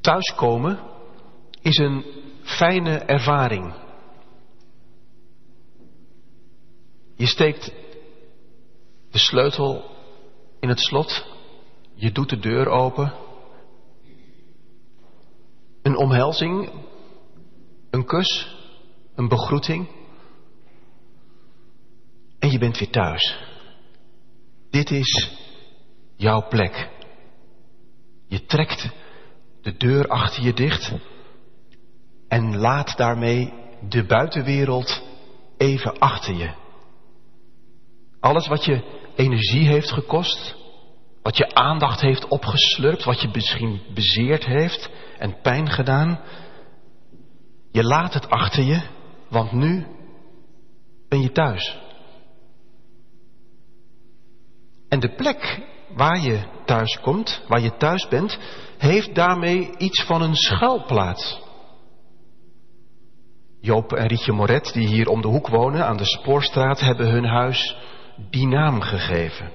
Thuiskomen is een fijne ervaring. Je steekt de sleutel in het slot, je doet de deur open. Een omhelzing, een kus, een begroeting. En je bent weer thuis. Dit is jouw plek. Je trekt de deur achter je dicht en laat daarmee de buitenwereld even achter je. Alles wat je energie heeft gekost, wat je aandacht heeft opgeslurpt, wat je misschien bezeerd heeft en pijn gedaan, je laat het achter je, want nu ben je thuis. En de plek waar je thuis komt, waar je thuis bent, heeft daarmee iets van een schuilplaats. Joop en Rietje Moret, die hier om de hoek wonen aan de Spoorstraat, hebben hun huis die naam gegeven.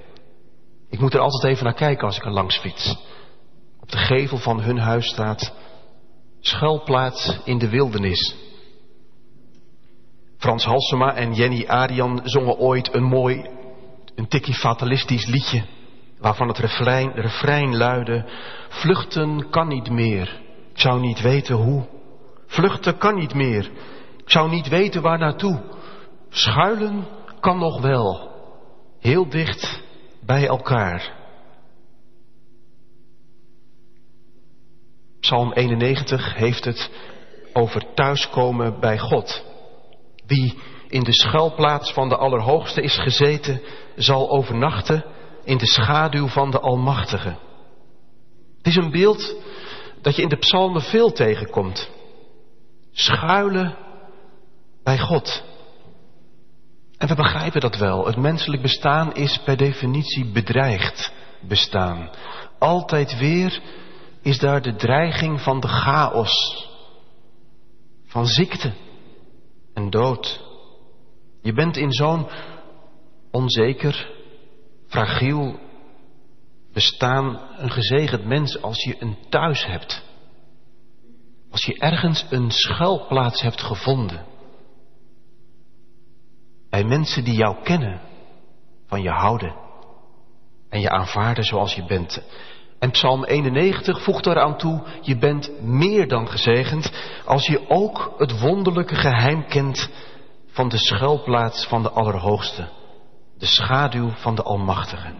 Ik moet er altijd even naar kijken als ik er langs fiets. Op de gevel van hun huis staat schuilplaats in de wildernis. Frans Halsema en Jenny Arian zongen ooit een mooi, een tikkie fatalistisch liedje, waarvan het refrein, refrein luidde, vluchten kan niet meer, ik zou niet weten hoe. Vluchten kan niet meer, ik zou niet weten waar naartoe. Schuilen kan nog wel, heel dicht bij elkaar. Psalm 91 heeft het over thuiskomen bij God. Wie in de schuilplaats van de Allerhoogste is gezeten, zal overnachten in de schaduw van de Almachtige. Het is een beeld dat je in de psalmen veel tegenkomt. Schuilen bij God. En we begrijpen dat wel. Het menselijk bestaan is per definitie bedreigd bestaan. Altijd weer is daar de dreiging van de chaos, van ziekte en dood. Je bent in zo'n onzeker, fragiel bestaan een gezegend mens als je een thuis hebt. Als je ergens een schuilplaats hebt gevonden. Bij mensen die jou kennen, van je houden en je aanvaarden zoals je bent. En Psalm 91 voegt eraan toe, je bent meer dan gezegend als je ook het wonderlijke geheim kent van de schuilplaats van de Allerhoogste, de schaduw van de Almachtige.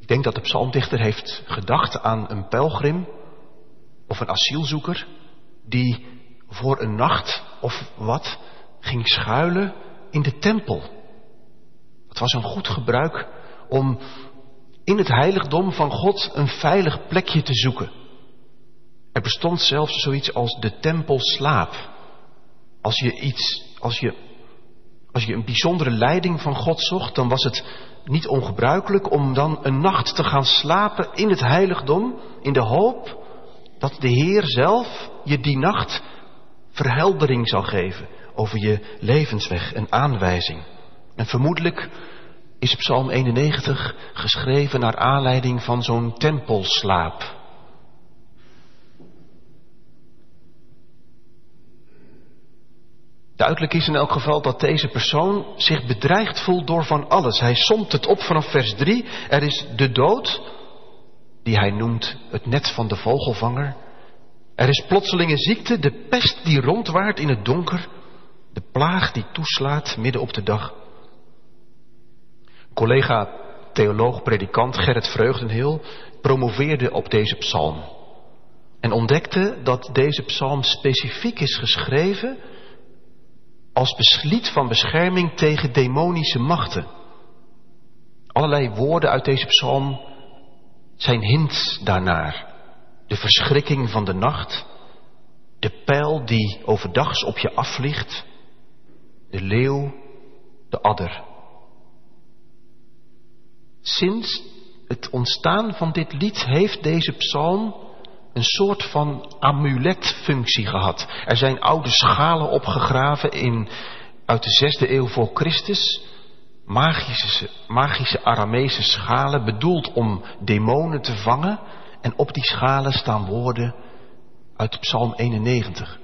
Ik denk dat de psalmdichter heeft gedacht aan een pelgrim of een asielzoeker die voor een nacht of wat ging schuilen in de tempel. Het was een goed gebruik om in het heiligdom van God een veilig plekje te zoeken. Er bestond zelfs zoiets als de tempelslaap. Als je iets, als je, als je een bijzondere leiding van God zocht, dan was het niet ongebruikelijk om dan een nacht te gaan slapen in het heiligdom, in de hoop dat de Heer zelf je die nacht verheldering zal geven over je levensweg, een aanwijzing. En vermoedelijk is Psalm 91 geschreven naar aanleiding van zo'n tempelslaap. Duidelijk is in elk geval dat deze persoon zich bedreigd voelt door van alles. Hij somt het op vanaf vers 3. Er is de dood, die hij noemt het net van de vogelvanger. Er is plotselinge ziekte, de pest die rondwaart in het donker. De plaag die toeslaat midden op de dag. Collega theoloog predikant Gerrit Vreugdenheel promoveerde op deze psalm. En ontdekte dat deze psalm specifiek is geschreven als besliet van bescherming tegen demonische machten. Allerlei woorden uit deze psalm zijn hints daarnaar. De verschrikking van de nacht, de pijl die overdags op je afvliegt, de leeuw, de adder. Sinds het ontstaan van dit lied heeft deze psalm een soort van amuletfunctie gehad. Er zijn oude schalen opgegraven in, uit de zesde eeuw voor Christus. Magische, magische Aramese schalen bedoeld om demonen te vangen En op die schalen staan woorden uit Psalm 91.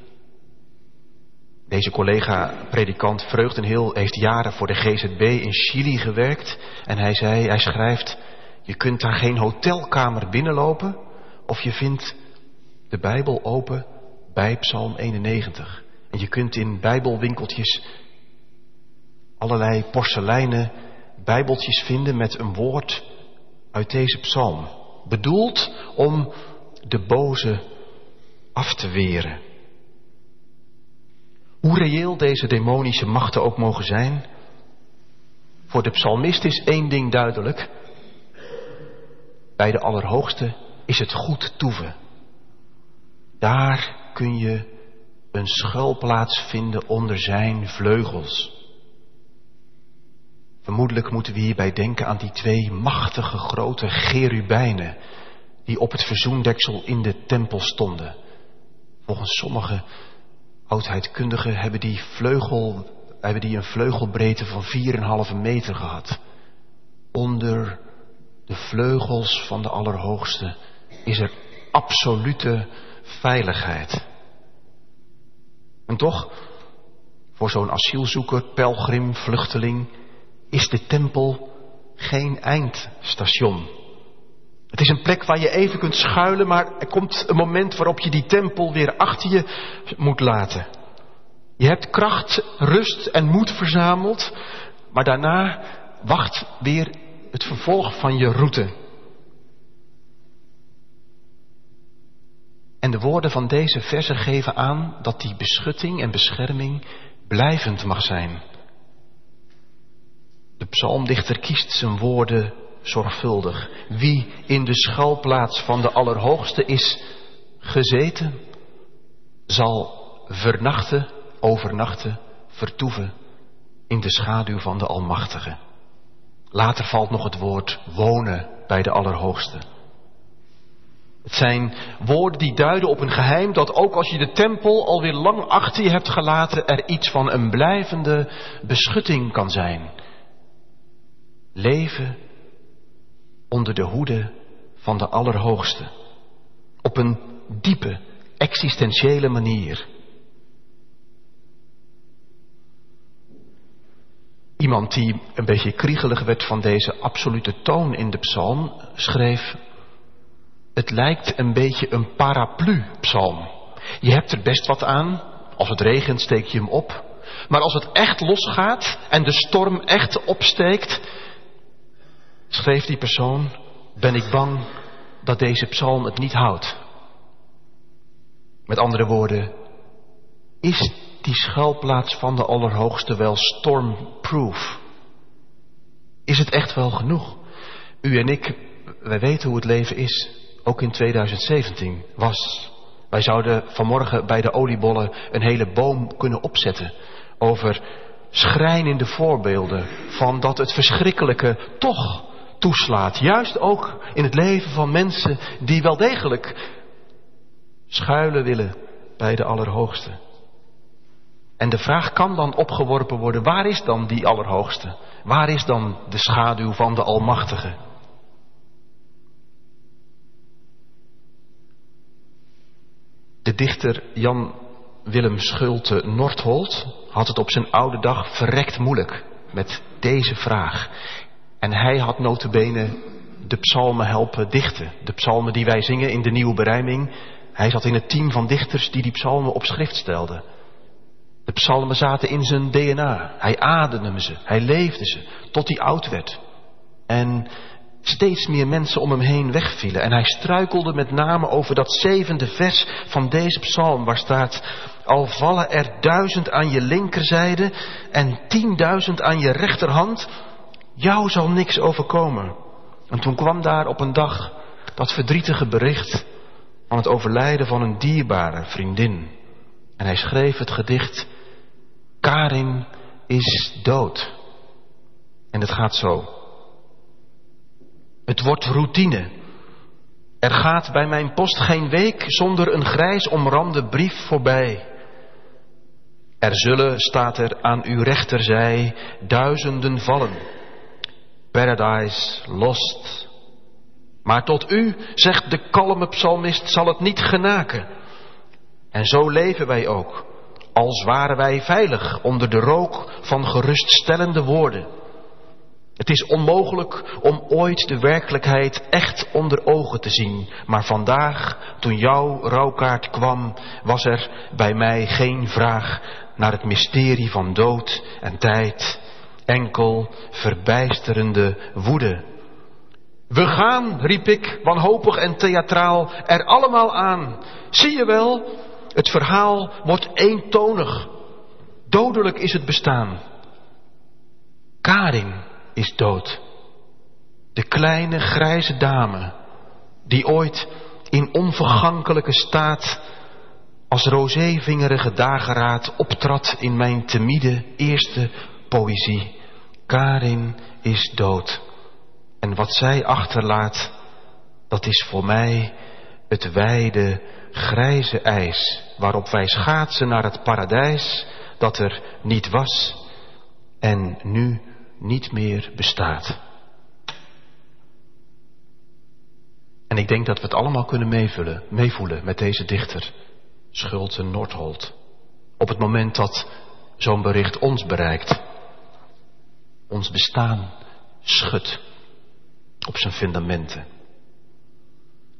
Deze collega-predikant Vreugdenheel heeft jaren voor de GZB in Chili gewerkt. En hij zei, hij schrijft, je kunt daar geen hotelkamer binnenlopen of je vindt de Bijbel open bij Psalm 91. En je kunt in bijbelwinkeltjes allerlei porseleinen bijbeltjes vinden met een woord uit deze psalm. Bedoeld om de boze af te weren. Hoe reëel deze demonische machten ook mogen zijn, voor de psalmist is één ding duidelijk. Bij de Allerhoogste is het goed toeven. Daar kun je een schuilplaats vinden onder zijn vleugels. Vermoedelijk moeten we hierbij denken aan die twee machtige grote gerubijnen die op het verzoendeksel in de tempel stonden. Volgens sommige oudheidkundigen hebben die, vleugel, hebben die een vleugelbreedte van 4,5 meter gehad. Onder de vleugels van de Allerhoogste is er absolute veiligheid. En toch, voor zo'n asielzoeker, pelgrim, vluchteling, is de tempel geen eindstation. Het is een plek waar je even kunt schuilen, maar er komt een moment waarop je die tempel weer achter je moet laten. Je hebt kracht, rust en moed verzameld, maar daarna wacht weer het vervolg van je route. En de woorden van deze versen geven aan dat die beschutting en bescherming blijvend mag zijn. De psalmdichter kiest zijn woorden zorgvuldig. Wie in de schuilplaats van de Allerhoogste is gezeten, zal vernachten, overnachten, vertoeven in de schaduw van de Almachtige. Later valt nog het woord wonen bij de Allerhoogste. Het zijn woorden die duiden op een geheim dat ook als je de tempel alweer lang achter je hebt gelaten, er iets van een blijvende beschutting kan zijn. Leven onder de hoede van de Allerhoogste. Op een diepe, existentiële manier. Iemand die een beetje kriegelig werd van deze absolute toon in de psalm, schreef, het lijkt een beetje een paraplu-psalm. Je hebt er best wat aan, als het regent steek je hem op, maar als het echt losgaat en de storm echt opsteekt, schreef die persoon, ben ik bang dat deze psalm het niet houdt. Met andere woorden, is die schuilplaats van de Allerhoogste wel stormproof? Is het echt wel genoeg? U en ik, wij weten hoe het leven is, ook in 2017 was. Wij zouden vanmorgen bij de oliebollen een hele boom kunnen opzetten over schrijnende voorbeelden van dat het verschrikkelijke toch toeslaat. Juist ook in het leven van mensen die wel degelijk schuilen willen bij de Allerhoogste. En de vraag kan dan opgeworpen worden, waar is dan die Allerhoogste? Waar is dan de schaduw van de Almachtige? De dichter Jan Willem Schulte Nordholt had het op zijn oude dag verrekt moeilijk met deze vraag. En hij had notabene de psalmen helpen dichten. De psalmen die wij zingen in de nieuwe berijming. Hij zat in het team van dichters die die psalmen op schrift stelden. De psalmen zaten in zijn DNA. Hij ademde ze, hij leefde ze, tot hij oud werd. En steeds meer mensen om hem heen wegvielen. En hij struikelde met name over dat zevende vers van deze psalm, waar staat, al vallen er duizend aan je linkerzijde en tienduizend aan je rechterhand, jou zal niks overkomen. En toen kwam daar op een dag dat verdrietige bericht van het overlijden van een dierbare vriendin. En hij schreef het gedicht, Karin is dood. En het gaat zo. Het wordt routine. Er gaat bij mijn post geen week zonder een grijs omrande brief voorbij. Er zullen, staat er aan uw rechterzij, duizenden vallen. Paradise lost. Maar tot u, zegt de kalme psalmist, zal het niet genaken. En zo leven wij ook, als waren wij veilig onder de rook van geruststellende woorden. Het is onmogelijk om ooit de werkelijkheid echt onder ogen te zien. Maar vandaag, toen jouw rouwkaart kwam, was er bij mij geen vraag naar het mysterie van dood en tijd. Enkel verbijsterende woede. We gaan, riep ik, wanhopig en theatraal, er allemaal aan. Zie je wel, het verhaal wordt eentonig. Dodelijk is het bestaan. Karin is dood. De kleine grijze dame, die ooit in onvergankelijke staat als rozevingerige dageraad optrad in mijn timide eerste poëzie. Karin is dood. En wat zij achterlaat, dat is voor mij het wijde grijze ijs waarop wij schaatsen naar het paradijs dat er niet was en nu niet meer bestaat. En ik denk dat we het allemaal kunnen meevullen, meevoelen met deze dichter, Schulte Noordholt. Op het moment dat zo'n bericht ons bereikt. Ons bestaan schudt op zijn fundamenten.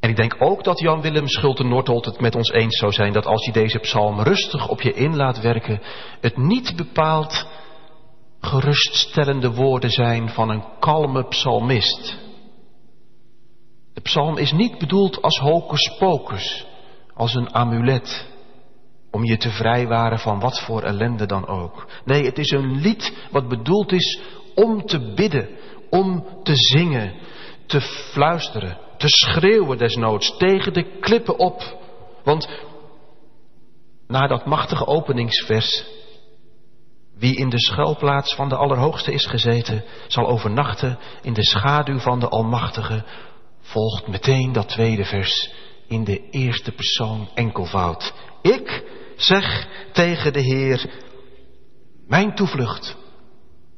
En ik denk ook dat Jan Willem Schulte Noordholt het met ons eens zou zijn dat als je deze psalm rustig op je in laat werken, het niet bepaalt geruststellende woorden zijn van een kalme psalmist. De psalm is niet bedoeld als hocus pocus, als een amulet, om je te vrijwaren van wat voor ellende dan ook. Nee, het is een lied wat bedoeld is om te bidden, om te zingen, te fluisteren, te schreeuwen desnoods tegen de klippen op. Want na dat machtige openingsvers wie in de schuilplaats van de Allerhoogste is gezeten, zal overnachten in de schaduw van de Almachtige, volgt meteen dat tweede vers in de eerste persoon enkelvoud. Ik zeg tegen de Heer, mijn toevlucht,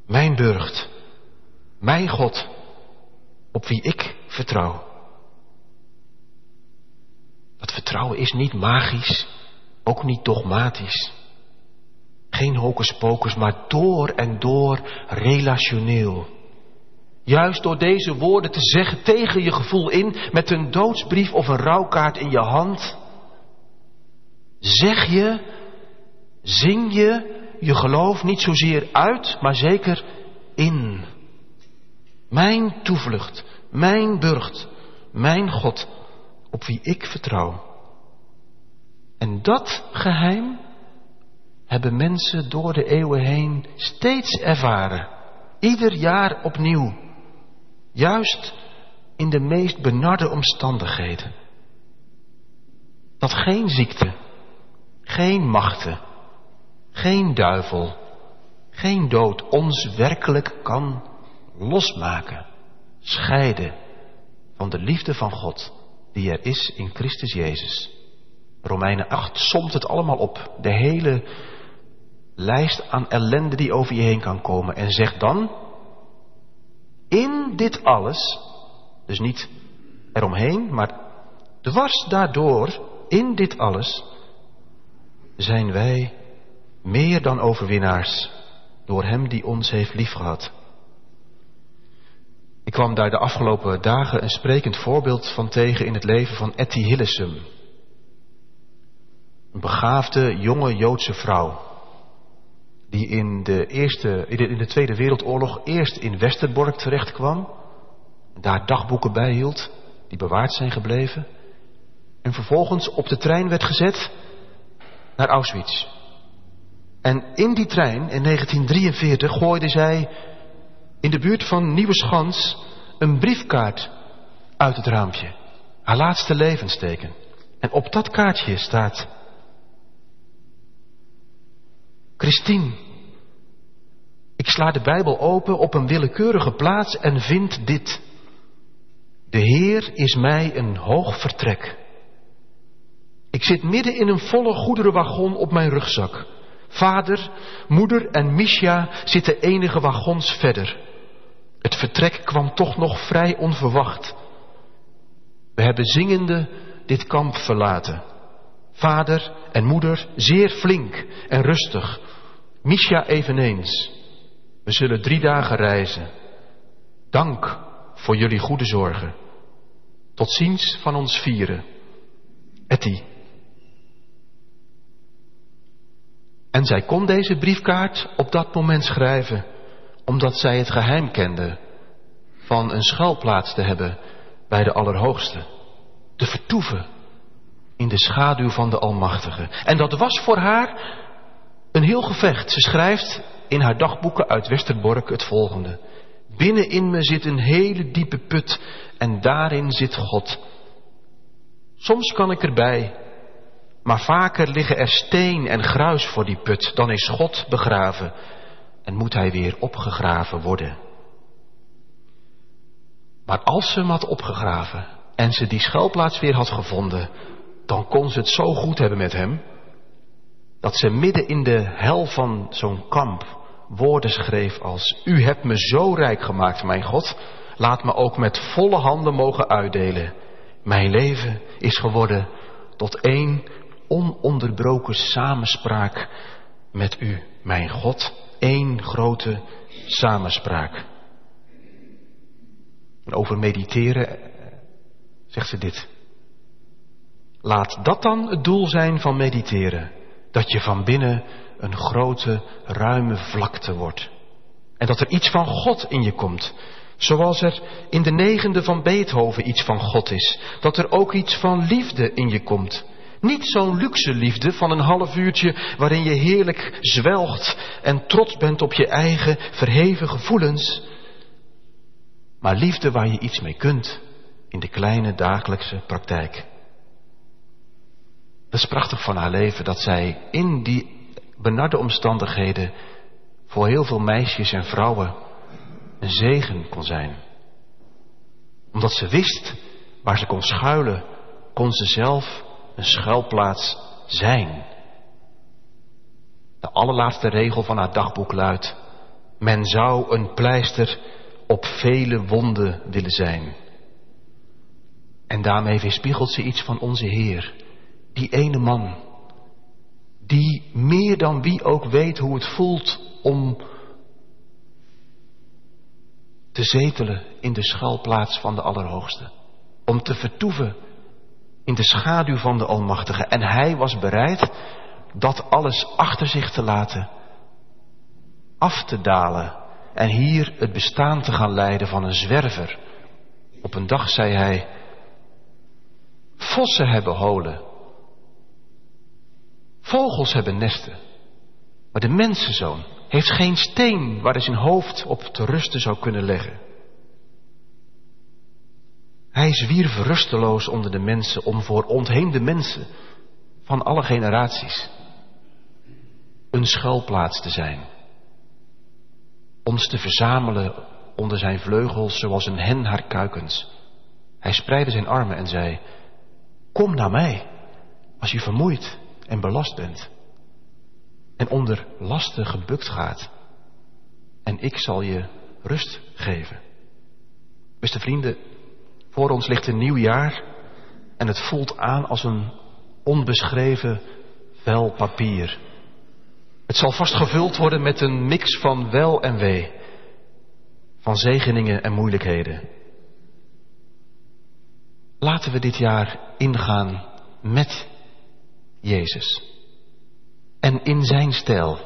mijn burcht, mijn God, op wie ik vertrouw. Dat vertrouwen is niet magisch, ook niet dogmatisch. Geen hocus pocus, maar door en door relationeel. Juist door deze woorden te zeggen tegen je gevoel in, met een doodsbrief of een rouwkaart in je hand, zeg je, zing je je geloof niet zozeer uit, maar zeker in. Mijn toevlucht, mijn burcht, mijn God, op wie ik vertrouw. En dat geheim hebben mensen door de eeuwen heen steeds ervaren. Ieder jaar opnieuw. Juist in de meest benarde omstandigheden. Dat geen ziekte, geen machten, geen duivel, geen dood ons werkelijk kan losmaken, scheiden van de liefde van God die er is in Christus Jezus. Romeinen 8 somt het allemaal op. De hele lijst aan ellende die over je heen kan komen. En zegt dan, in dit alles, dus niet eromheen, maar dwars daardoor, in dit alles, zijn wij meer dan overwinnaars door Hem die ons heeft liefgehad. Ik kwam daar de afgelopen dagen een sprekend voorbeeld van tegen in het leven van Etty Hillesum. Een begaafde jonge Joodse vrouw die in de, eerste, in de, Tweede Wereldoorlog eerst in Westerbork terecht kwam, daar dagboeken bijhield, die bewaard zijn gebleven, en vervolgens op de trein werd gezet naar Auschwitz. En in die trein in 1943 gooide zij in de buurt van Nieuwe Schans een briefkaart uit het raampje. Haar laatste levensteken. En op dat kaartje staat Christine, ik sla de Bijbel open op een willekeurige plaats en vind dit. De Heer is mij een hoog vertrek. Ik zit midden in een volle goederenwagon op mijn rugzak. Vader, moeder en Misha zitten enige wagons verder. Het vertrek kwam toch nog vrij onverwacht. We hebben zingende dit kamp verlaten. Vader en moeder zeer flink en rustig. Misha eveneens. We zullen drie dagen reizen. Dank voor jullie goede zorgen. Tot ziens van ons vieren. Etty. En zij kon deze briefkaart op dat moment schrijven, omdat zij het geheim kende van een schuilplaats te hebben bij de Allerhoogste. Te vertoeven in de schaduw van de Almachtige. En dat was voor haar een heel gevecht. Ze schrijft in haar dagboeken uit Westerbork het volgende. Binnenin me zit een hele diepe put en daarin zit God. Soms kan ik erbij, maar vaker liggen er steen en gruis voor die put. Dan is God begraven en moet hij weer opgegraven worden. Maar als ze hem had opgegraven en ze die schuilplaats weer had gevonden, dan kon ze het zo goed hebben met hem, dat ze midden in de hel van zo'n kamp woorden schreef als, U hebt me zo rijk gemaakt, mijn God, laat me ook met volle handen mogen uitdelen. Mijn leven is geworden tot één ononderbroken samenspraak met U, mijn God, één grote samenspraak. En over mediteren zegt ze dit. Laat dat dan het doel zijn van mediteren. Dat je van binnen een grote, ruime vlakte wordt. En dat er iets van God in je komt. Zoals er in de negende van Beethoven iets van God is. Dat er ook iets van liefde in je komt. Niet zo'n luxe liefde van een half uurtje waarin je heerlijk zwelgt en trots bent op je eigen verheven gevoelens. Maar liefde waar je iets mee kunt in de kleine dagelijkse praktijk. Dat is prachtig van haar leven dat zij in die benarde omstandigheden voor heel veel meisjes en vrouwen een zegen kon zijn. Omdat ze wist waar ze kon schuilen, kon ze zelf een schuilplaats zijn. De allerlaatste regel van haar dagboek luidt: Men zou een pleister op vele wonden willen zijn. En daarmee weerspiegelt ze iets van onze Heer. Die ene man, die meer dan wie ook weet hoe het voelt om te zetelen in de schuilplaats van de Allerhoogste. Om te vertoeven in de schaduw van de Almachtige. En hij was bereid dat alles achter zich te laten, af te dalen en hier het bestaan te gaan leiden van een zwerver. Op een dag zei hij, vossen hebben holen, vogels hebben nesten, maar de mensenzoon heeft geen steen waar hij zijn hoofd op te rusten zou kunnen leggen. Hij zwierf rusteloos onder de mensen om voor ontheemde mensen van alle generaties een schuilplaats te zijn. Ons te verzamelen onder zijn vleugels zoals een hen haar kuikens. Hij spreidde zijn armen en zei, kom naar mij als je vermoeid en belast bent en onder lasten gebukt gaat en ik zal je rust geven. Beste vrienden, voor ons ligt een nieuw jaar en het voelt aan als een onbeschreven vel papier. Het zal vast gevuld worden met een mix van wel en wee, van zegeningen en moeilijkheden. Laten we dit jaar ingaan met Jezus en in zijn stijl.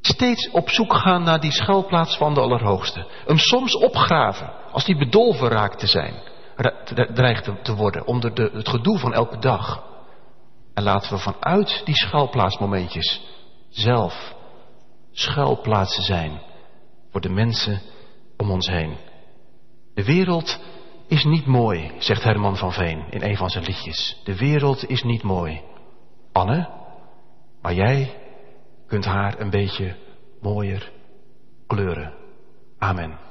Steeds op zoek gaan naar die schuilplaats van de Allerhoogste. Hem soms opgraven als die bedolven raakt te zijn, dreigt te worden onder de, het gedoe van elke dag. En laten we vanuit die schuilplaatsmomentjes zelf schuilplaatsen zijn voor de mensen om ons heen. De wereld is niet mooi, zegt Herman van Veen in een van zijn liedjes. De wereld is niet mooi. Anne, maar jij kunt haar een beetje mooier kleuren. Amen.